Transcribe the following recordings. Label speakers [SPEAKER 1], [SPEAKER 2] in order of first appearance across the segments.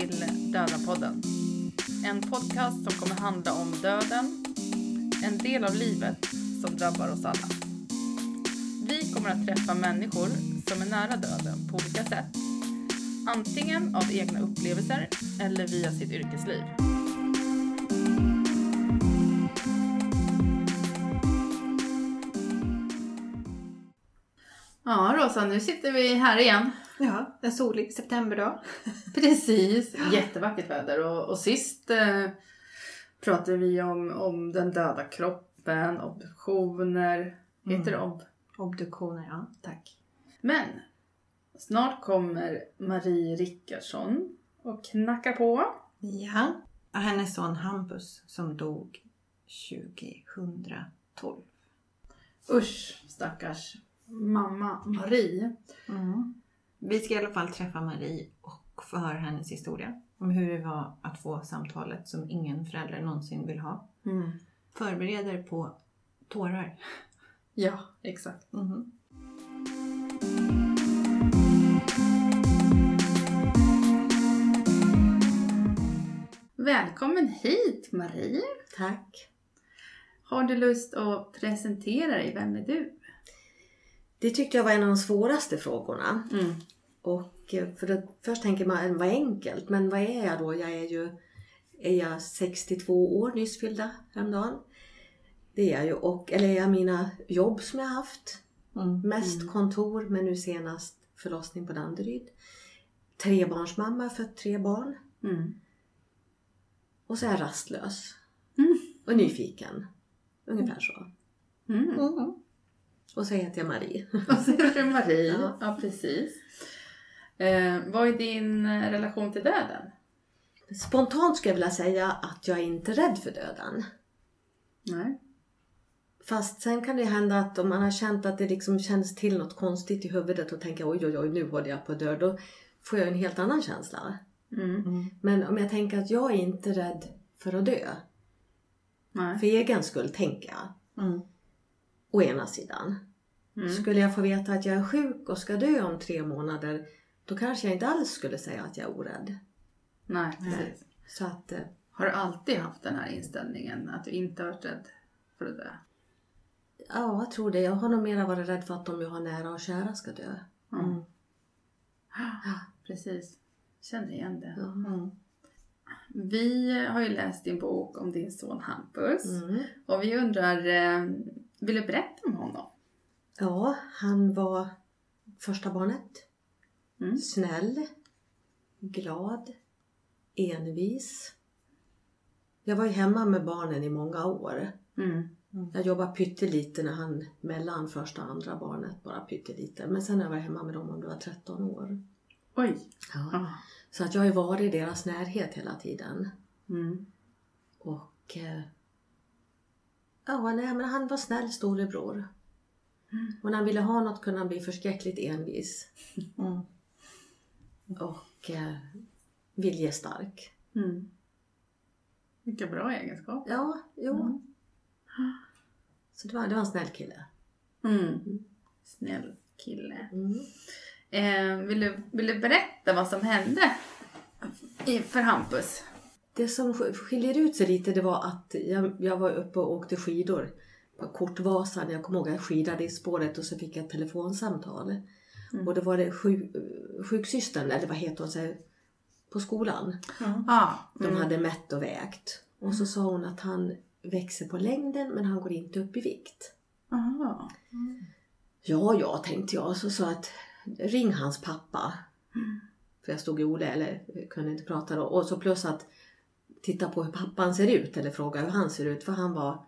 [SPEAKER 1] till Döda-podden. En podcast som kommer handla om döden, en del av livet som drabbar oss alla. Vi kommer att träffa människor som är nära döden på olika sätt. Antingen av egna upplevelser eller via sitt yrkesliv. Ja, Rosa, nu sitter vi här igen.
[SPEAKER 2] Ja, en solig septemberdag.
[SPEAKER 1] Precis, jättevackert väder. Och, och sist eh, pratade vi om, om den döda kroppen, obduktioner. Heter det ob?
[SPEAKER 2] Obduktioner, ja. Tack.
[SPEAKER 1] Men snart kommer Marie Rickardsson och knackar på.
[SPEAKER 2] Ja. Hennes son Hampus som dog 2012.
[SPEAKER 1] Usch, stackars mamma Marie.
[SPEAKER 2] Mm. Vi ska i alla fall träffa Marie och få höra hennes historia. Om hur det var att få samtalet som ingen förälder någonsin vill ha.
[SPEAKER 1] Mm.
[SPEAKER 2] Förbereder på tårar.
[SPEAKER 1] Ja, exakt.
[SPEAKER 2] Mhm.
[SPEAKER 1] Välkommen hit Marie.
[SPEAKER 3] Tack.
[SPEAKER 1] Har du lust att presentera dig? Vem är du?
[SPEAKER 3] Det tyckte jag var en av de svåraste frågorna.
[SPEAKER 1] Mm.
[SPEAKER 3] Och eh, för det, först tänker man, vad enkelt, men vad är jag då? Jag är ju är jag 62 år, nyss fyllda häromdagen. Det är jag ju. Och, eller är jag mina jobb som jag haft.
[SPEAKER 2] Mm.
[SPEAKER 3] Mest kontor, men nu senast förlossning på Danderyd. Trebarnsmamma, fött tre barn.
[SPEAKER 1] Mm.
[SPEAKER 3] Och så är jag rastlös.
[SPEAKER 1] Mm.
[SPEAKER 3] Och nyfiken. Ungefär så.
[SPEAKER 1] Mm.
[SPEAKER 2] Mm.
[SPEAKER 3] Och så heter jag Marie.
[SPEAKER 1] Och så heter du Marie.
[SPEAKER 3] Ja.
[SPEAKER 1] Ja, precis. Eh, vad är din eh, relation till döden?
[SPEAKER 3] Spontant skulle jag vilja säga att jag är inte rädd för döden.
[SPEAKER 1] Nej.
[SPEAKER 3] Fast sen kan det hända att om man har känt att det liksom känns till något konstigt i huvudet och tänker oj oj oj nu håller jag på att dö. Då får jag en helt annan känsla.
[SPEAKER 1] Mm.
[SPEAKER 2] Mm.
[SPEAKER 3] Men om jag tänker att jag är inte rädd för att dö.
[SPEAKER 1] Nej.
[SPEAKER 3] För egen skull tänker jag.
[SPEAKER 2] Mm.
[SPEAKER 3] Å ena sidan.
[SPEAKER 1] Mm.
[SPEAKER 3] Skulle jag få veta att jag är sjuk och ska dö om tre månader. Då kanske jag inte alls skulle säga att jag är orädd.
[SPEAKER 1] Nej, precis.
[SPEAKER 3] Så att eh,
[SPEAKER 1] Har du alltid haft den här inställningen att du inte har varit rädd för att dö?
[SPEAKER 3] ja, jag tror det. Jag har nog mera varit rädd för att de jag har nära och kära ska dö.
[SPEAKER 1] Mm. Ja, precis. Känner igen det.
[SPEAKER 2] Mm.
[SPEAKER 1] Vi har ju läst din bok om din son Hampus.
[SPEAKER 3] Mm.
[SPEAKER 1] Och vi undrar, eh, vill du berätta om honom?
[SPEAKER 3] Ja, han var första barnet.
[SPEAKER 1] Mm.
[SPEAKER 3] Snäll, glad, envis. Jag var ju hemma med barnen i många år.
[SPEAKER 1] Mm.
[SPEAKER 3] Jag jobbade pyttelite när han mellan första och andra barnet, bara pyttelite. Men sen har jag varit hemma med dem om det var 13 år.
[SPEAKER 1] Oj!
[SPEAKER 3] Ja.
[SPEAKER 1] Ah.
[SPEAKER 3] Så att jag har ju varit i deras närhet hela tiden.
[SPEAKER 1] Mm.
[SPEAKER 3] Och eh, ja, nej, men han var snäll storebror. Och när han ville ha något kunde han bli förskräckligt envis.
[SPEAKER 2] Mm.
[SPEAKER 3] Och eh, viljestark.
[SPEAKER 1] Mm. Vilka bra egenskap.
[SPEAKER 3] Ja, jo.
[SPEAKER 1] Mm.
[SPEAKER 3] Så det var, det var en snäll kille.
[SPEAKER 1] Mm. Snäll kille.
[SPEAKER 3] Mm.
[SPEAKER 1] Eh, vill, du, vill du berätta vad som hände i, för Hampus?
[SPEAKER 3] Det som sk- skiljer ut sig lite det var att jag, jag var uppe och åkte skidor på Kortvasan. Jag kommer ihåg att jag skidade i spåret och så fick jag ett telefonsamtal.
[SPEAKER 1] Mm.
[SPEAKER 3] Och då var det sjuk, sjuksystern, eller vad heter hon, så här, på skolan.
[SPEAKER 1] Ah,
[SPEAKER 3] De
[SPEAKER 1] mm.
[SPEAKER 3] hade mätt och vägt. Och så sa hon att han växer på längden men han går inte upp i vikt. Ja, ja, tänkte jag. Så sa att ring hans pappa. För jag stod i Ole, eller kunde inte prata då. Och så plus att titta på hur pappan ser ut eller fråga hur han ser ut. För han var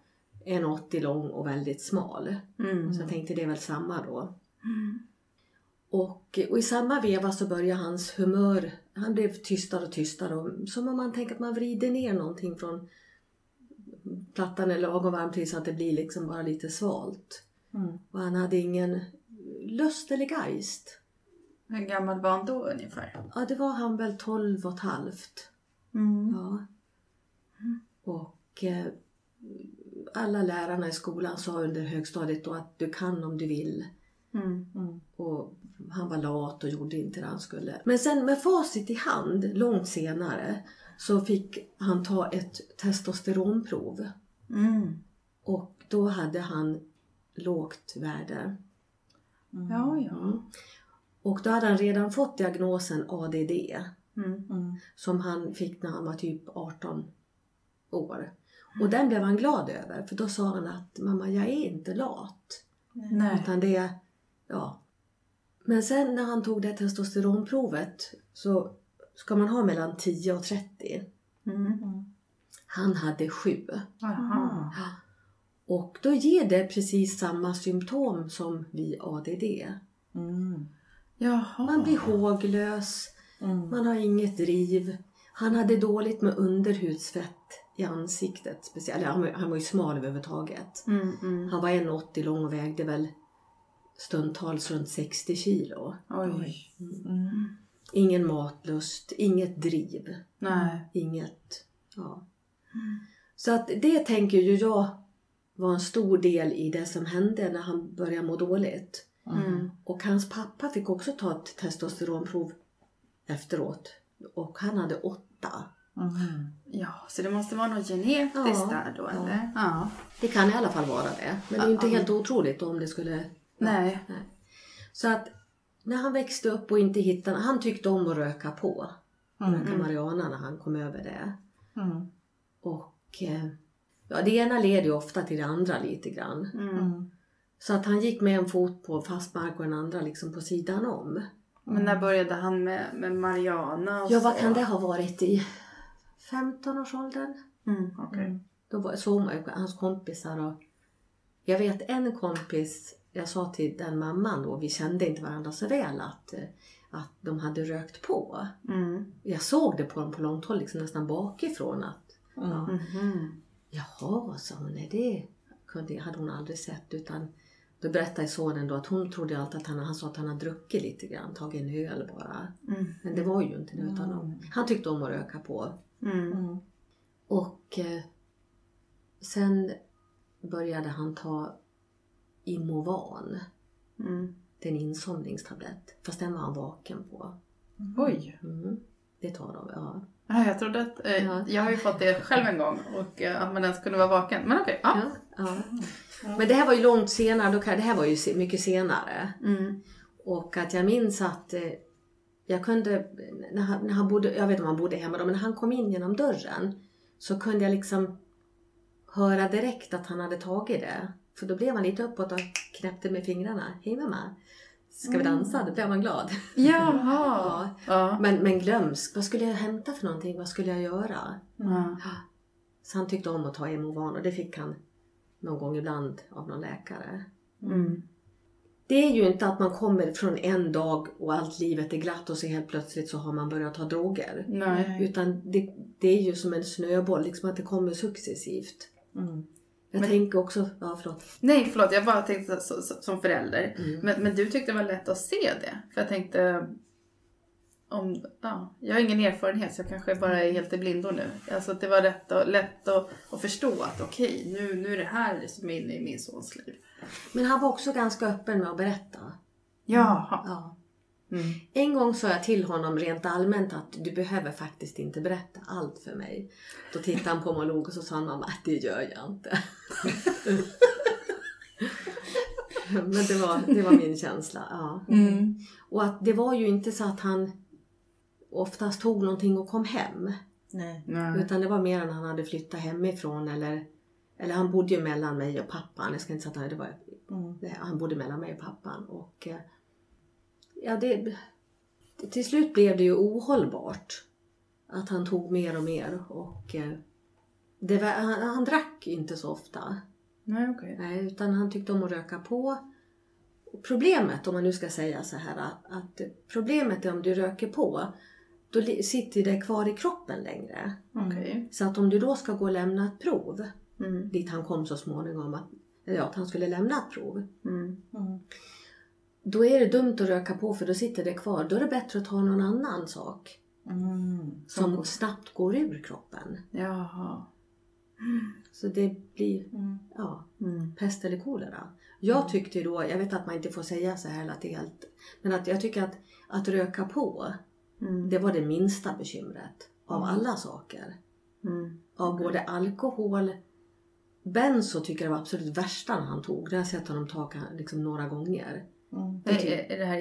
[SPEAKER 3] 1,80 lång och väldigt smal.
[SPEAKER 1] Mm.
[SPEAKER 3] Så jag tänkte det är väl samma då.
[SPEAKER 1] Mm.
[SPEAKER 3] Och, och i samma veva så började hans humör, han blev tystare och tystare. Och, som om man tänker att man vrider ner någonting från plattan är lagom varm till så att det blir liksom bara lite svalt.
[SPEAKER 2] Mm.
[SPEAKER 3] Och han hade ingen lust eller geist.
[SPEAKER 1] Hur gammal var han då ungefär?
[SPEAKER 3] Ja, det var han väl 12 och ett halvt.
[SPEAKER 1] Mm.
[SPEAKER 3] Ja. Och eh, alla lärarna i skolan sa under högstadiet då att du kan om du vill.
[SPEAKER 1] Mm.
[SPEAKER 2] Mm.
[SPEAKER 3] Och han var lat och gjorde inte det han skulle. Men sen med facit i hand, långt senare, så fick han ta ett testosteronprov.
[SPEAKER 1] Mm.
[SPEAKER 3] Och då hade han lågt värde.
[SPEAKER 1] Ja, ja.
[SPEAKER 3] Mm. Och då hade han redan fått diagnosen ADD
[SPEAKER 1] Mm.
[SPEAKER 3] som han fick när han var typ 18 år. Och den blev han glad över för då sa han att mamma jag är inte lat.
[SPEAKER 1] Nej.
[SPEAKER 3] Utan det är, ja. Men sen när han tog det testosteronprovet så ska man ha mellan 10 och 30.
[SPEAKER 1] Mm.
[SPEAKER 3] Han hade 7.
[SPEAKER 1] Aha.
[SPEAKER 3] Och då ger det precis samma symptom som vid ADD.
[SPEAKER 2] Mm.
[SPEAKER 1] Jaha.
[SPEAKER 3] Man blir håglös,
[SPEAKER 2] Mm.
[SPEAKER 3] man har inget driv. Han hade dåligt med underhudsfett i ansiktet. Speciellt. Han, var, han var ju smal överhuvudtaget.
[SPEAKER 1] Mm, mm.
[SPEAKER 3] Han var 1,80 lång och vägde väl stundtals runt 60 kilo.
[SPEAKER 1] Oj.
[SPEAKER 2] Mm.
[SPEAKER 3] Ingen matlust, inget driv,
[SPEAKER 1] Nej.
[SPEAKER 3] inget... Ja. Så att det tänker ju jag var en stor del i det som hände när han började må dåligt.
[SPEAKER 1] Mm.
[SPEAKER 3] Och hans pappa fick också ta ett testosteronprov efteråt. Och han hade åtta.
[SPEAKER 2] Mm.
[SPEAKER 1] Ja, så det måste vara något genetiskt
[SPEAKER 3] Ja,
[SPEAKER 1] där då,
[SPEAKER 3] ja.
[SPEAKER 1] eller? Ja.
[SPEAKER 3] Det kan i alla fall vara det. Men det är ju inte
[SPEAKER 1] Ja.
[SPEAKER 3] helt otroligt om det skulle...
[SPEAKER 1] Nej.
[SPEAKER 3] Så att när han växte upp och inte hittade... Han tyckte om att röka på. Röka
[SPEAKER 1] Mm.
[SPEAKER 3] marijuana när han kom över det.
[SPEAKER 2] Mm.
[SPEAKER 3] Och eh, ja, det ena leder ju ofta till det andra lite grann.
[SPEAKER 1] Mm.
[SPEAKER 2] Mm.
[SPEAKER 3] Så att han gick med en fot på fast mark och den andra liksom på sidan om.
[SPEAKER 1] Men när började han med, med Mariana? Och
[SPEAKER 3] Ja, vad kan det ha varit i 15-årsåldern?
[SPEAKER 1] Mm, okej.
[SPEAKER 3] Då var, såg man ju hans kompisar och jag vet en kompis, jag sa till den mamman då, vi kände inte varandra så väl att, eh, att de hade rökt på.
[SPEAKER 1] Mm.
[SPEAKER 3] Jag såg det på dem på långt håll, liksom nästan bakifrån att
[SPEAKER 2] Mm.
[SPEAKER 1] Mhm.
[SPEAKER 3] Jaha, sa hon, nej det kunde, hade hon aldrig sett utan då berättade sonen då att hon trodde alltid att han, han sa att han hade druckit lite grann, tagit en öl bara.
[SPEAKER 1] Mm.
[SPEAKER 3] Men det var ju inte det utan de, han tyckte om att röka på.
[SPEAKER 1] Mm.
[SPEAKER 2] Mm.
[SPEAKER 3] Och eh, sen började han ta Imovan.
[SPEAKER 1] Mm.
[SPEAKER 3] Det är en insomningstablett. Fast den var han vaken på.
[SPEAKER 1] Oj.
[SPEAKER 3] Mm. Det tar de, ja.
[SPEAKER 1] Ja, jag trodde att... Eh,
[SPEAKER 3] Ja.
[SPEAKER 1] Jag har ju fått det själv en gång och eh, att man ens kunde vara vaken. Men okej. ja.
[SPEAKER 3] Ja, ja. Men det här var ju långt senare. Då det här var ju mycket senare.
[SPEAKER 1] Mm.
[SPEAKER 3] Och att jag minns att eh, jag kunde, när han, när han bodde, jag vet inte om han bodde hemma då, men när han kom in genom dörren så kunde jag liksom höra direkt att han hade tagit det. För då blev han lite uppåt och knäppte med fingrarna. Hej mamma! Ska vi dansa? Då blev man glad.
[SPEAKER 1] Jaha. Ja.
[SPEAKER 3] Men, men glömsk, vad skulle jag hämta för någonting? Vad skulle jag göra?
[SPEAKER 1] Ja.
[SPEAKER 3] Så han tyckte om att ta Emovan och det fick han någon gång ibland av någon läkare.
[SPEAKER 1] Mm.
[SPEAKER 3] Det är ju inte att man kommer från en dag och allt livet är glatt och så helt plötsligt så har man börjat ta droger.
[SPEAKER 1] Nej.
[SPEAKER 3] Utan det, det är ju som en snöboll, liksom att det kommer successivt.
[SPEAKER 2] Mm.
[SPEAKER 3] Jag
[SPEAKER 1] Men-
[SPEAKER 3] tänker också, ja förlåt.
[SPEAKER 1] Nej, förlåt. Jag bara tänkte så, så, som förälder.
[SPEAKER 3] Mm.
[SPEAKER 1] Men, men du tyckte det var lätt att se det? För jag tänkte... Om, ja, jag har ingen erfarenhet så jag kanske bara är helt i blindo nu. Alltså det var lätt, och, lätt att, att förstå att okej, nu, nu är det här som är inne i min sons liv.
[SPEAKER 3] Men han var också ganska öppen med att berätta.
[SPEAKER 1] Jaha.
[SPEAKER 3] Ja.
[SPEAKER 1] Mm.
[SPEAKER 3] En gång sa jag till honom rent allmänt att du behöver faktiskt inte berätta allt för mig. Då tittade han på mig och log och så sa han mamma att det gör jag inte. Men det var, det var min känsla. Ja.
[SPEAKER 1] Mm.
[SPEAKER 3] Och att det var ju inte så att han oftast tog någonting och kom hem.
[SPEAKER 2] Nej.
[SPEAKER 1] Nej.
[SPEAKER 3] Utan det var mer när han hade flyttat hemifrån eller, eller han bodde ju mellan mig och pappan. Jag ska inte säga att han, det var,
[SPEAKER 2] Mm.
[SPEAKER 3] han bodde mellan mig och pappan. Och, eh, ja, det, till slut blev det ju ohållbart. Att han tog mer och mer. Och, eh, det var, han, han drack inte så ofta.
[SPEAKER 1] Nej.
[SPEAKER 3] Nej, utan han tyckte om att röka på. Problemet, om man nu ska säga så här, att, problemet är om du röker på, då sitter det kvar i kroppen längre.
[SPEAKER 1] Okej.
[SPEAKER 3] Så att om du då ska gå och lämna ett prov,
[SPEAKER 1] Mm.
[SPEAKER 3] dit han kom så småningom, att, ja, att han skulle lämna ett prov.
[SPEAKER 1] Mm.
[SPEAKER 2] Mm.
[SPEAKER 3] Då är det dumt att röka på för då sitter det kvar. Då är det bättre att ta någon annan sak
[SPEAKER 2] Mm.
[SPEAKER 3] som snabbt går ur kroppen.
[SPEAKER 1] Jaha.
[SPEAKER 3] Så det blir,
[SPEAKER 2] Mm.
[SPEAKER 3] ja,
[SPEAKER 1] Mm.
[SPEAKER 3] pest eller kolera. Jag tyckte då, jag vet att man inte får säga så här helt, men att jag tycker att, att röka på,
[SPEAKER 1] Mm.
[SPEAKER 3] det var det minsta bekymret av
[SPEAKER 2] Mm.
[SPEAKER 3] alla saker.
[SPEAKER 1] Mm.
[SPEAKER 3] Av både alkohol, benzo tycker jag var absolut värsta när han tog. Det har jag sett honom ta liksom några gånger.
[SPEAKER 2] Mm.
[SPEAKER 3] Det
[SPEAKER 1] det här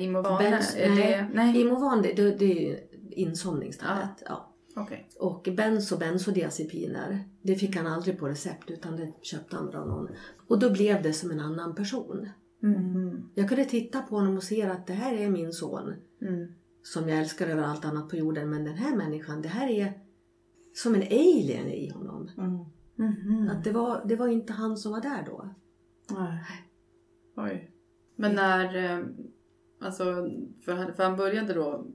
[SPEAKER 1] det, nej.
[SPEAKER 3] Imovan det, det, det är ju insomningstablett. Ja.
[SPEAKER 1] Okej.
[SPEAKER 3] Och benzo, benzodiazepiner, det fick han aldrig på recept utan det köpte han av någon. Och då blev det som en annan person.
[SPEAKER 1] Mm.
[SPEAKER 3] Jag kunde titta på honom och se att det här är min son
[SPEAKER 1] Mm.
[SPEAKER 3] som jag älskar över allt annat på jorden. Men den här människan, det här är som en alien i honom.
[SPEAKER 2] Mm.
[SPEAKER 1] Mhm.
[SPEAKER 3] Att det var, det var inte han som var där då.
[SPEAKER 1] Nej. Oj. Men när... eh, Alltså, för han, för han började då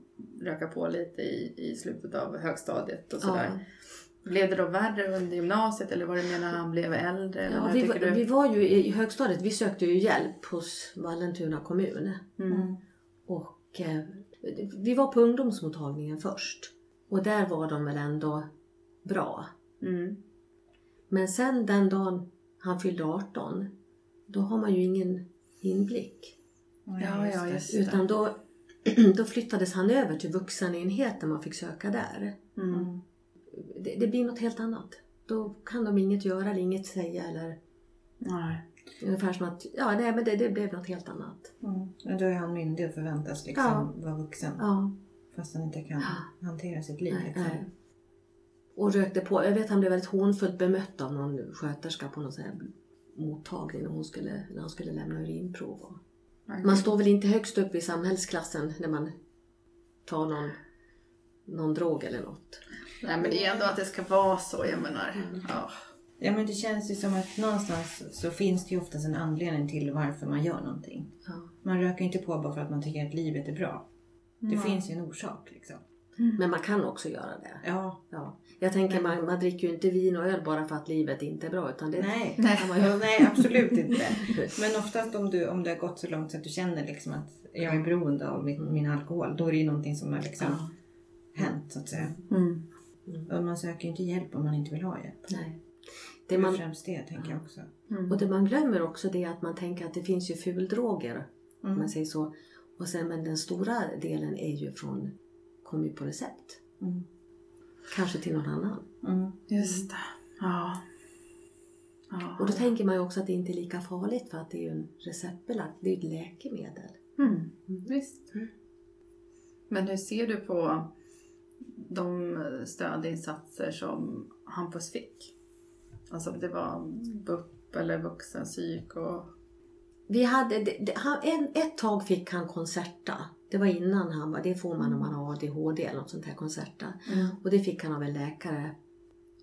[SPEAKER 1] röka på lite i, i slutet av högstadiet och sådär. Blev det då värre under gymnasiet eller var det mer när han blev äldre? Eller
[SPEAKER 3] Ja, vi, var-
[SPEAKER 1] du?
[SPEAKER 3] vi var ju i högstadiet, vi sökte ju hjälp hos Vallentuna kommun.
[SPEAKER 1] Mm.
[SPEAKER 3] Och eh, vi var på ungdomsmottagningen först. Och där var de väl ändå bra.
[SPEAKER 1] Mm.
[SPEAKER 3] Men sen den dagen han fyllde 18, då har man ju ingen inblick.
[SPEAKER 1] Ja, ja, just det.
[SPEAKER 3] Utan då, då flyttades han över till vuxenenheten man fick söka där.
[SPEAKER 1] Mm.
[SPEAKER 2] Mm.
[SPEAKER 3] Det, det blir något helt annat. Då kan de inget göra eller inget säga eller
[SPEAKER 1] Nej.
[SPEAKER 3] ungefär som att ja, nej, men det, det blev något helt annat.
[SPEAKER 2] Mm. Då är han myndig och förväntas liksom
[SPEAKER 3] Ja.
[SPEAKER 2] vara vuxen.
[SPEAKER 3] Ja,
[SPEAKER 2] Fast han inte kan hantera sitt liv.
[SPEAKER 3] nej,
[SPEAKER 2] Liksom.
[SPEAKER 3] nej. Och rökte på. Jag vet att han blev väldigt hånfullt bemött av någon sköterska på någon sån här mottagning när, hon skulle, när han skulle lämna urinprov. Och Man står väl inte högst upp i samhällsklassen när man tar någon, någon drog eller något.
[SPEAKER 1] Nej men det är ändå att det ska vara så, jag menar. Ja.
[SPEAKER 2] Ja men det känns ju som att någonstans så finns det ju oftast en anledning till varför man gör någonting.
[SPEAKER 3] Ja.
[SPEAKER 2] Man röker inte på bara för att man tycker att livet är bra. Det
[SPEAKER 1] Nej.
[SPEAKER 2] finns ju en orsak liksom.
[SPEAKER 3] Men man kan också göra det.
[SPEAKER 2] Ja.
[SPEAKER 3] Ja. Jag tänker man, man dricker ju inte vin och öl bara för att livet inte är bra. Utan det,
[SPEAKER 2] Nej.
[SPEAKER 3] Kan man göra.
[SPEAKER 2] nej absolut inte. Men oftast om, du, om det har gått så långt så att du känner liksom att jag är beroende av min, min alkohol. Då är det ju någonting som har liksom
[SPEAKER 3] Ja.
[SPEAKER 2] hänt så att säga.
[SPEAKER 1] Mm.
[SPEAKER 2] Och man söker ju inte hjälp om man inte vill ha hjälp.
[SPEAKER 3] Nej.
[SPEAKER 2] Det
[SPEAKER 3] Det
[SPEAKER 2] är
[SPEAKER 3] man,
[SPEAKER 2] främst det tänker jag också.
[SPEAKER 1] Mm.
[SPEAKER 3] och det man glömmer också det är att man tänker att det finns ju fuldroger. Om
[SPEAKER 2] Mm.
[SPEAKER 3] man säger så. Och sen, men den stora delen är ju från, kommer ju på recept.
[SPEAKER 2] Mm.
[SPEAKER 3] Kanske till någon annan.
[SPEAKER 2] Mm.
[SPEAKER 1] Just det. Ja. ja.
[SPEAKER 3] Och då tänker man ju också att det inte är lika farligt för att det är ju en receptbelagt, det är ju ett läkemedel.
[SPEAKER 1] Mm. Visst. Men hur ser du på de stödinsatser som Hampus fick? Alltså om det var BUP eller vuxenpsyk och...
[SPEAKER 3] Vi hade, det, det, han, en, ett tag fick han Concerta. Det var innan han var, det får man om man har ADHD eller något sånt här Concerta.
[SPEAKER 1] Mm.
[SPEAKER 3] Och det fick han av en läkare.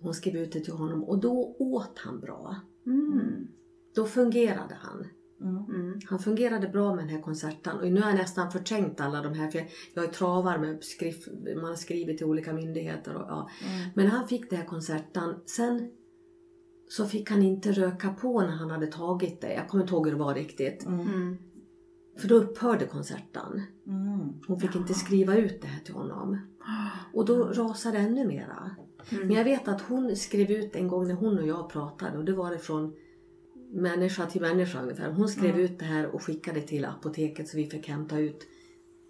[SPEAKER 3] Hon skrev ut det till honom och då åt han bra.
[SPEAKER 1] Mm.
[SPEAKER 3] Då fungerade han.
[SPEAKER 2] Mm.
[SPEAKER 1] Mm.
[SPEAKER 3] Han fungerade bra med den här konserten. Och nu har jag nästan förträngt alla de här. För jag, är travar med skrift, man har skrivit till olika myndigheter. Och, ja.
[SPEAKER 2] Mm.
[SPEAKER 3] Men han fick det här konserten. Sen så fick han inte röka på när han hade tagit det. Jag kommer inte ihåg hur det var riktigt.
[SPEAKER 2] Mm.
[SPEAKER 1] Mm.
[SPEAKER 3] För då upphörde konserten.
[SPEAKER 2] Mm.
[SPEAKER 3] Hon fick inte skriva ut det här till honom. Och då rasade det ännu mera.
[SPEAKER 1] Mm.
[SPEAKER 3] Men jag vet att hon skrev ut en gång när hon och jag pratade och det var det från människa till människa ungefär. Hon skrev
[SPEAKER 1] Mm.
[SPEAKER 3] ut det här och skickade till apoteket så vi fick hämta ut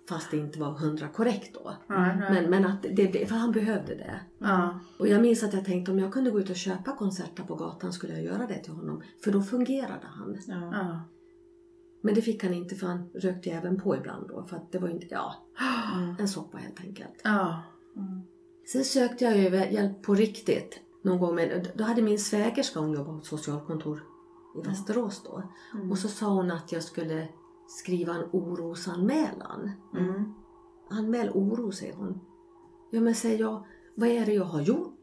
[SPEAKER 3] fast det inte var hundra korrekt då.
[SPEAKER 1] Nej.
[SPEAKER 3] Men, men att det, det, för han behövde det. Och jag minns att jag tänkte om jag kunde gå ut och köpa konserter på gatan skulle jag göra det till honom. För då fungerade han. Men det fick han inte för han rökte även på ibland då. För att det var inte, ja,
[SPEAKER 2] Mm.
[SPEAKER 3] en soppa helt enkelt.
[SPEAKER 1] Ja.
[SPEAKER 2] Mm.
[SPEAKER 3] Sen sökte jag ju hjälp på riktigt någon gång. Men då hade min svägerska, hon jobbade på ett socialkontor i Västerås då.
[SPEAKER 1] Mm.
[SPEAKER 3] Och så sa hon att jag skulle skriva en orosanmälan.
[SPEAKER 1] Mm.
[SPEAKER 3] Anmäl oro, säger hon. Ja men säger jag, vad är det jag har gjort?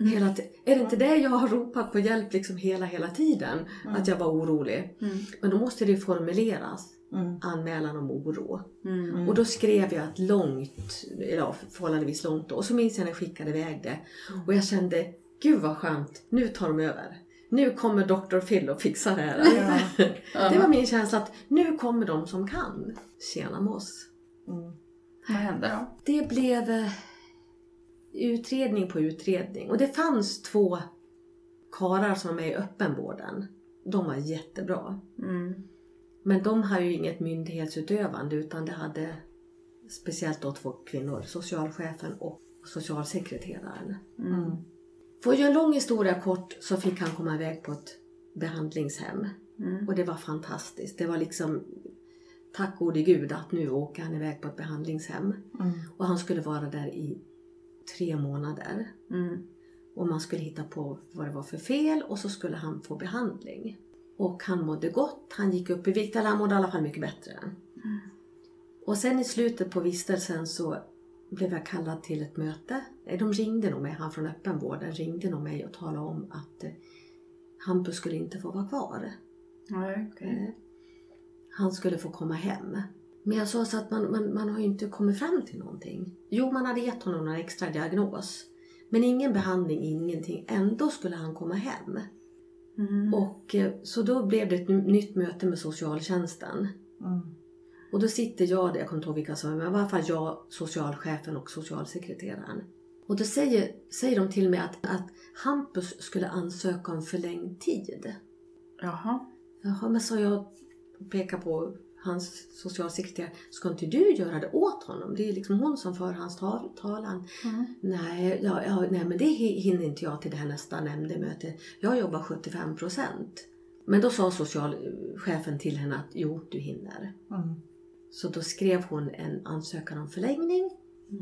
[SPEAKER 1] Mm.
[SPEAKER 3] Hela ti- är det inte det jag har ropat på hjälp liksom hela, hela tiden? Att jag var orolig.
[SPEAKER 1] Mm.
[SPEAKER 3] Men då måste det formuleras,
[SPEAKER 2] Mm.
[SPEAKER 3] anmälan om oro.
[SPEAKER 1] Mm.
[SPEAKER 3] Och då skrev jag ett långt, ja, förhållandevis långt då. Och så minns jag när jag skickade iväg det. Och jag kände, gud vad skönt, nu tar de över. Nu kommer Dr. Phil och fixar det här.
[SPEAKER 2] Ja.
[SPEAKER 3] Det var min känsla att nu kommer de som kan tjäna med oss.
[SPEAKER 2] Mm.
[SPEAKER 1] Vad hände då?
[SPEAKER 3] Det blev eh, utredning på utredning. Och det fanns två karar som var med i öppenvården, de var jättebra.
[SPEAKER 1] Mm.
[SPEAKER 3] Men de har ju inget myndighetsutövande utan det hade speciellt då två kvinnor, socialchefen och socialsekreteraren.
[SPEAKER 1] Mm.
[SPEAKER 3] För att göra en lång historia kort så fick han komma iväg på ett behandlingshem.
[SPEAKER 1] Mm.
[SPEAKER 3] Och det var fantastiskt. Det var liksom tack gode gud att nu åker han iväg på ett behandlingshem.
[SPEAKER 2] Mm.
[SPEAKER 3] Och han skulle vara där i tre månader.
[SPEAKER 1] Mm.
[SPEAKER 3] Och man skulle hitta på vad det var för fel och så skulle han få behandling. Och han mådde gott, han gick upp i vikt, eller han mådde i alla fall mycket bättre. Och sen i slutet på vistelsen så blev jag kallad till ett möte. Eh, De ringde nog mig, han från öppenvården ringde nog mig och talade om att eh, Hampus skulle inte få vara kvar.
[SPEAKER 1] Okej.
[SPEAKER 3] Eh, Han skulle få komma hem. Men jag sa så att man, man, man har ju inte kommit fram till någonting. Jo, man hade gett honom någon extra diagnos. Men ingen behandling, ingenting. Ändå skulle han komma hem.
[SPEAKER 1] Mm.
[SPEAKER 3] Och eh, så då blev det ett ny- nytt möte med socialtjänsten.
[SPEAKER 2] Mm.
[SPEAKER 3] Och då sitter jag där, jag kommer inte ihåg vilka som var med, i alla fall jag, socialchefen och socialsekreteraren. Och då säger, säger de till mig att, att Hampus skulle ansöka om förlängd tid.
[SPEAKER 1] Jaha.
[SPEAKER 3] Jaha, men så jag pekar på hans socialsekreterare, ska inte du göra det åt honom? Det är liksom hon som för hans tal, talan.
[SPEAKER 1] Mm.
[SPEAKER 3] Nej, ja, ja, nej, men det hi- hinner inte jag till det här nästa nämndemöte. Jag jobbar 75 procent. Men då sa socialchefen till henne att jo, du hinner.
[SPEAKER 2] Mm.
[SPEAKER 3] Så då skrev hon en ansökan om förlängning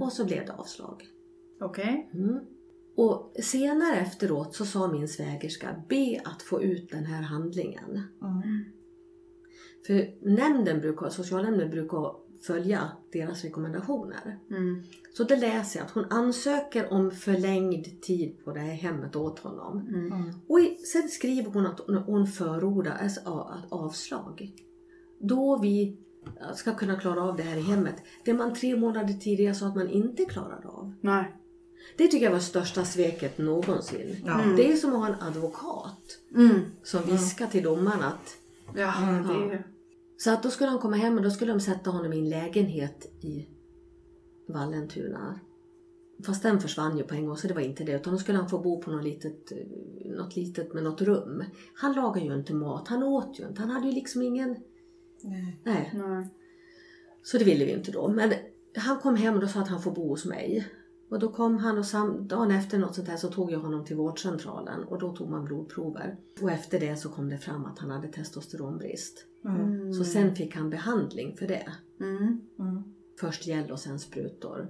[SPEAKER 3] och så blev det avslag.
[SPEAKER 1] Okej.
[SPEAKER 3] Mm. Och senare efteråt så sa min svägerska be att få ut den här handlingen.
[SPEAKER 2] Mm.
[SPEAKER 3] För nämnden brukar, socialnämnden brukar följa deras rekommendationer.
[SPEAKER 1] Mm.
[SPEAKER 3] Så det läser jag att hon ansöker om förlängd tid på det här hemmet åt honom.
[SPEAKER 1] Mm.
[SPEAKER 2] Mm.
[SPEAKER 3] Och i, sen skriver hon att hon- förordar att avslag. Då vi ska kunna klara av det här i hemmet. Det man tre månader tidigare sa att man inte klarade av.
[SPEAKER 1] Nej.
[SPEAKER 3] Det tycker jag var största sveket någonsin.
[SPEAKER 2] Ja.
[SPEAKER 1] Mm.
[SPEAKER 3] Det är som att ha en advokat
[SPEAKER 1] Mm.
[SPEAKER 3] som viskar till domaren att
[SPEAKER 1] Ja,
[SPEAKER 2] Mm.
[SPEAKER 1] det.
[SPEAKER 3] Så att då skulle han komma hem och då skulle de sätta honom i en lägenhet i Vallentuna. Fast den försvann ju på en gång så det var inte det. Utan då skulle han få bo på något litet, något litet med något rum. Han lagade ju inte mat, han åt ju inte. Han hade ju liksom ingen...
[SPEAKER 2] Nej.
[SPEAKER 3] Nej,
[SPEAKER 1] Nej.
[SPEAKER 3] så det ville vi inte då. Men han kom hem och då sa att han får bo hos mig. Och då kom han och sam, dagen efter något sånt här så tog jag honom till vårdcentralen och då tog man blodprover. Och efter det så kom det fram att han hade testosteronbrist.
[SPEAKER 2] Mm.
[SPEAKER 3] Så sen fick han behandling för det.
[SPEAKER 1] Mm.
[SPEAKER 2] Mm.
[SPEAKER 3] Först gel och sen sprutor.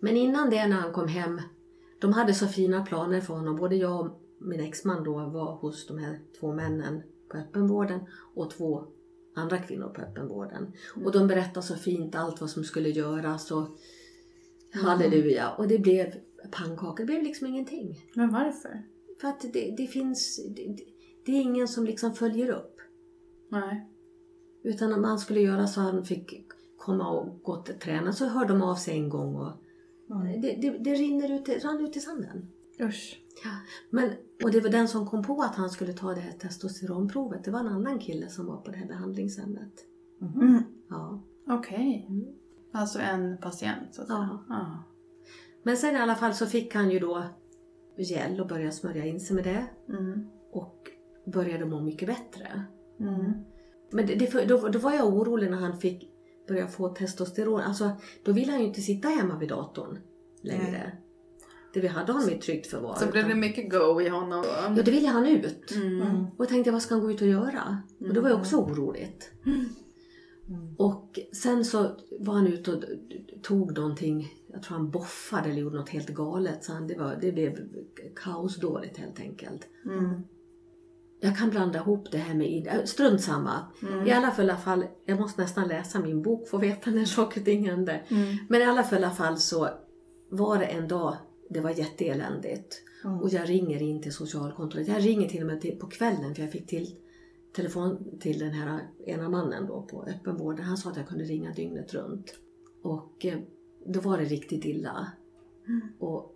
[SPEAKER 3] Men innan det när han kom hem, de hade så fina planer för honom. Både jag och min exman då var hos de här två männen på öppenvården och två andra kvinnor på öppenvården. Och de berättade så fint allt vad som skulle göras och halleluja. Och det blev pannkaka, det blev liksom ingenting.
[SPEAKER 1] Men varför?
[SPEAKER 3] För att det, det finns, det, det är ingen som liksom följer upp.
[SPEAKER 1] Nej.
[SPEAKER 3] Utan om man skulle göra så han fick komma och gå och träna så hörde de av sig en gång och
[SPEAKER 2] Mm.
[SPEAKER 3] det, det, det rinner ut, rann ut i sanden.
[SPEAKER 1] Usch.
[SPEAKER 3] Ja. Men, och det var den som kom på att han skulle ta det här testosteronprovet. Det var en annan kille som var på det här behandlingshemmet.
[SPEAKER 1] Mm.
[SPEAKER 3] Ja.
[SPEAKER 1] Okej.
[SPEAKER 3] Mm.
[SPEAKER 1] Alltså en patient så att säga.
[SPEAKER 3] Ja.
[SPEAKER 1] Ja.
[SPEAKER 3] Men sen i alla fall så fick han ju då gel och började smörja in sig med det.
[SPEAKER 1] Mm.
[SPEAKER 3] Och började må mycket bättre.
[SPEAKER 1] Mm.
[SPEAKER 3] Men det, det, då, då var jag orolig när han fick börja få testosteron. Alltså, då ville han ju inte sitta hemma vid datorn längre.
[SPEAKER 2] Nej.
[SPEAKER 3] Det vi hade honom i tryggt förvar.
[SPEAKER 1] Så blev det mycket go i honom?
[SPEAKER 3] Ja, det ville han ut.
[SPEAKER 1] Mm.
[SPEAKER 2] Mm.
[SPEAKER 3] Och jag tänkte, vad ska han gå ut och göra? Och det var ju också oroligt.
[SPEAKER 2] Mm.
[SPEAKER 3] Och sen så var han ute och tog någonting, jag tror han boffade eller gjorde något helt galet. Så han, det, var, det blev kaosdåligt helt enkelt.
[SPEAKER 1] Mm.
[SPEAKER 3] Jag kan blanda ihop det här med, äh, strunt samma.
[SPEAKER 1] Mm.
[SPEAKER 3] I alla fall, alla fall, jag måste nästan läsa min bok för att veta när saker och ting hände.
[SPEAKER 1] Mm.
[SPEAKER 3] Men i alla fall, alla fall så var det en dag, det var jätteeländigt.
[SPEAKER 2] Mm.
[SPEAKER 3] Och jag ringer in till socialkontoret. Jag ringer till och med till, på kvällen för jag fick till telefon till den här ena mannen då på öppenvården. Han sa att jag kunde ringa dygnet runt. Och eh, då var det riktigt illa.
[SPEAKER 1] Mm.
[SPEAKER 3] Och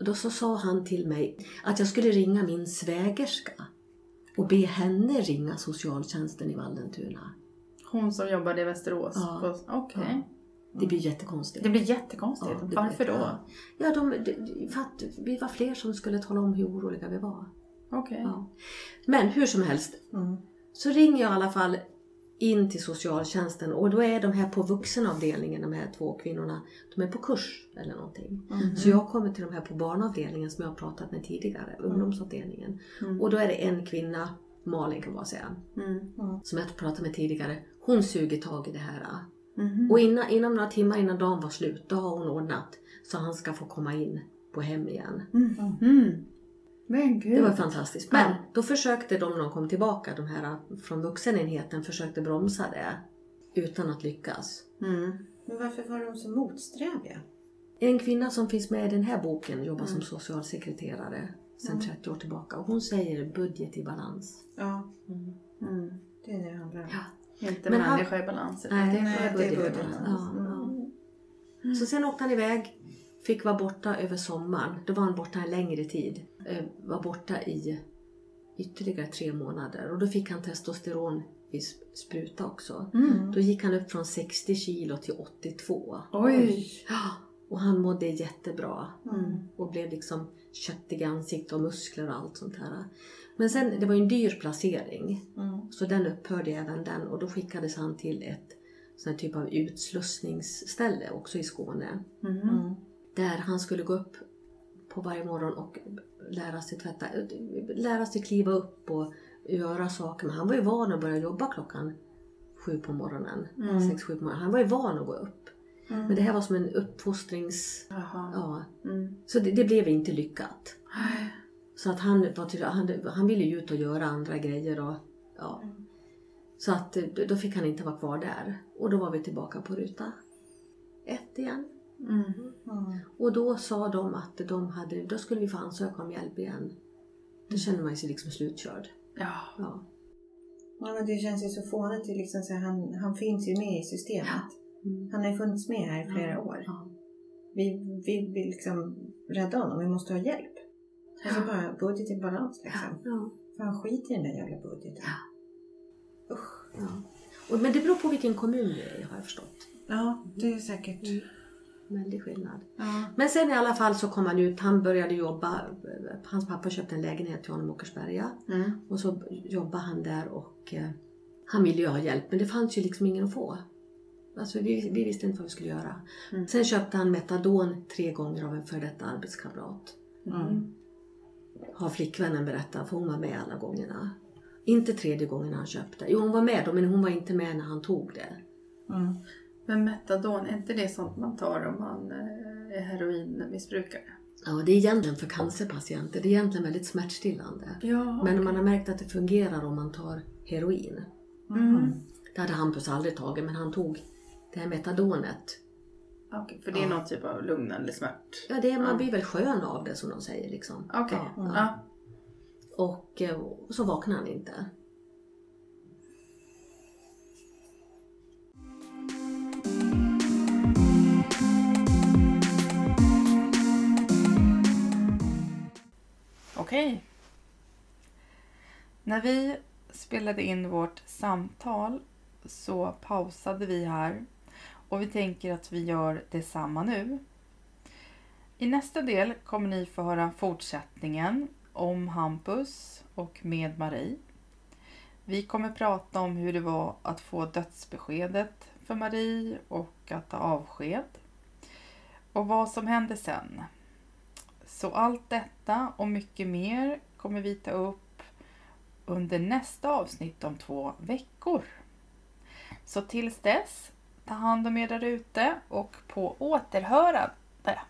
[SPEAKER 3] då så sa han till mig att jag skulle ringa min svägerska och be henne ringa socialtjänsten i Vallentuna.
[SPEAKER 1] Hon som jobbade i Västerås?
[SPEAKER 3] Ja.
[SPEAKER 1] Okej.
[SPEAKER 3] Det blir jättekonstigt.
[SPEAKER 1] Det blir jättekonstigt.
[SPEAKER 3] Ja, det
[SPEAKER 1] Varför
[SPEAKER 3] blir-
[SPEAKER 1] då?
[SPEAKER 3] Ja, ja de, de, för att vi var fler som skulle tala om hur oroliga vi var.
[SPEAKER 1] Okej.
[SPEAKER 3] Ja. Men hur som helst,
[SPEAKER 2] Mm.
[SPEAKER 3] Så ringer jag i alla fall in till socialtjänsten och då är de här på vuxenavdelningen, de här två kvinnorna, de är på kurs eller någonting.
[SPEAKER 2] Mm.
[SPEAKER 3] Så jag kommer till de här på barnavdelningen som jag har pratat med tidigare, ungdomsavdelningen. Och då är det en kvinna, Malin kan man säga,
[SPEAKER 1] Mm.
[SPEAKER 3] som jag pratade med tidigare. Hon suger tag i det här.
[SPEAKER 1] Mhm.
[SPEAKER 3] Och innan, inom några timmar innan dagen var slut, då har hon ordnat så han ska få komma in på hem igen.
[SPEAKER 1] Mm. Men gud.
[SPEAKER 3] Det var fantastiskt. Men
[SPEAKER 1] Ja.
[SPEAKER 3] då försökte de när de kom tillbaka, de här från vuxenenheten, försökte bromsa det. Utan att lyckas.
[SPEAKER 1] Mm.
[SPEAKER 2] Men varför var de så motsträviga?
[SPEAKER 3] En kvinna som finns med i den här boken jobbar som socialsekreterare sedan 30 år tillbaka. Och hon säger budget i balans.
[SPEAKER 2] Ja,
[SPEAKER 1] Mm.
[SPEAKER 2] det är det det handlar om.
[SPEAKER 3] Ja.
[SPEAKER 1] Inte
[SPEAKER 3] Men han-
[SPEAKER 1] människa i balans.
[SPEAKER 3] Nej,
[SPEAKER 1] det är
[SPEAKER 3] budget i balans. Ja, ja.
[SPEAKER 2] Mm.
[SPEAKER 3] Så sen åkte han iväg, fick vara borta över sommaren. Då var han borta en längre tid. Eh, var borta i ytterligare tre månader. Och då fick han testosteron i sp- spruta också.
[SPEAKER 1] Mm.
[SPEAKER 3] Då gick han upp från 60 kilo till 82.
[SPEAKER 1] Oj.
[SPEAKER 3] Ja, Och han mådde jättebra.
[SPEAKER 2] Mm.
[SPEAKER 3] Och blev liksom köttig i ansiktet och muskler och allt sånt här. Men sen, det var ju en dyr placering.
[SPEAKER 2] Mm.
[SPEAKER 3] Så den upphörde även den och då skickades han till ett sån typ av utslussningsställe också i Skåne.
[SPEAKER 1] Mm.
[SPEAKER 3] Där han skulle gå upp på varje morgon och lära sig tvätta, lära sig kliva upp och göra saker. Men han var ju van att börja jobba klockan sju på morgonen.
[SPEAKER 1] Mm.
[SPEAKER 3] Sex, sju på morgonen. Han var ju van att gå upp.
[SPEAKER 2] Mm.
[SPEAKER 3] Men det här var som en uppfostrings... Ja.
[SPEAKER 1] Mm.
[SPEAKER 3] Så det, det blev inte lyckat. Så att han, var till, han, han ville ju ut och göra andra grejer. Och, ja.
[SPEAKER 2] Mm.
[SPEAKER 3] Så att då fick han inte vara kvar där. Och då var vi tillbaka på ruta ett igen.
[SPEAKER 1] Mm.
[SPEAKER 2] Mm.
[SPEAKER 3] Och då sa de att de hade, då skulle vi få ansöka om hjälp igen.
[SPEAKER 2] Mm.
[SPEAKER 3] Då känner man sig liksom slutkörd.
[SPEAKER 1] Ja.
[SPEAKER 3] Ja.
[SPEAKER 2] Ja, men det känns ju så fånigt. Liksom så han, han finns ju med i systemet.
[SPEAKER 3] Mm.
[SPEAKER 2] Han har ju funnits med här i flera år.
[SPEAKER 3] Ja.
[SPEAKER 2] Vi vill vi liksom rädda honom. Vi måste ha hjälp. Och så bara budget i balans liksom.
[SPEAKER 3] Ja.
[SPEAKER 2] Fan skit i den där jävla budgeten. Usch.
[SPEAKER 3] ja. Men det beror på vilken kommun det är har jag förstått.
[SPEAKER 2] Ja, det är säkert.
[SPEAKER 3] Mm. Väldig skillnad.
[SPEAKER 2] Ja.
[SPEAKER 3] Men sen i alla fall så kom han ut, han började jobba, hans pappa köpte en lägenhet till honom i Åkersberga.
[SPEAKER 1] Mm.
[SPEAKER 3] Och så jobbade han där och eh, han ville ju ha hjälp men det fanns ju liksom ingen att få. Alltså vi, vi visste inte vad vi skulle göra.
[SPEAKER 1] Mm.
[SPEAKER 3] Sen köpte han metadon tre gånger av en före detta arbetskamrat.
[SPEAKER 2] Mm.
[SPEAKER 3] Har flickvännen berättat för hon var med alla gångerna. Inte tredje gången han köpte. Jo hon var med då men hon var inte med när han tog det.
[SPEAKER 2] Mm.
[SPEAKER 1] Men metadon, är inte det sånt man tar om man eh, är heroinmissbrukare?
[SPEAKER 3] Ja det är egentligen för cancerpatienter. Det är egentligen väldigt smärtstillande.
[SPEAKER 1] Ja.
[SPEAKER 3] Men man har märkt att det fungerar om man tar heroin.
[SPEAKER 1] Mm.
[SPEAKER 3] Det hade Hampus aldrig tagit men han tog det här metadonet.
[SPEAKER 1] Okej, för det är
[SPEAKER 3] Ja.
[SPEAKER 1] någon typ av lugnande smärt?
[SPEAKER 3] Ja, det är, man
[SPEAKER 1] Ja.
[SPEAKER 3] blir väl skön av det som de säger liksom.
[SPEAKER 1] Okej.
[SPEAKER 3] Ja,
[SPEAKER 1] Ja.
[SPEAKER 3] ja. Och, eh, och så vaknar han inte.
[SPEAKER 1] Okej. När vi spelade in vårt samtal så pausade vi här och vi tänker att vi gör detsamma nu. I nästa del kommer ni få höra fortsättningen om Hampus och med Marie. Vi kommer prata om hur det var att få dödsbeskedet för Marie och att ta avsked. Och vad som hände sen. Så allt detta och mycket mer kommer vi ta upp under nästa avsnitt om två veckor. Så tills dess, ta hand om er där ute och på återhörande.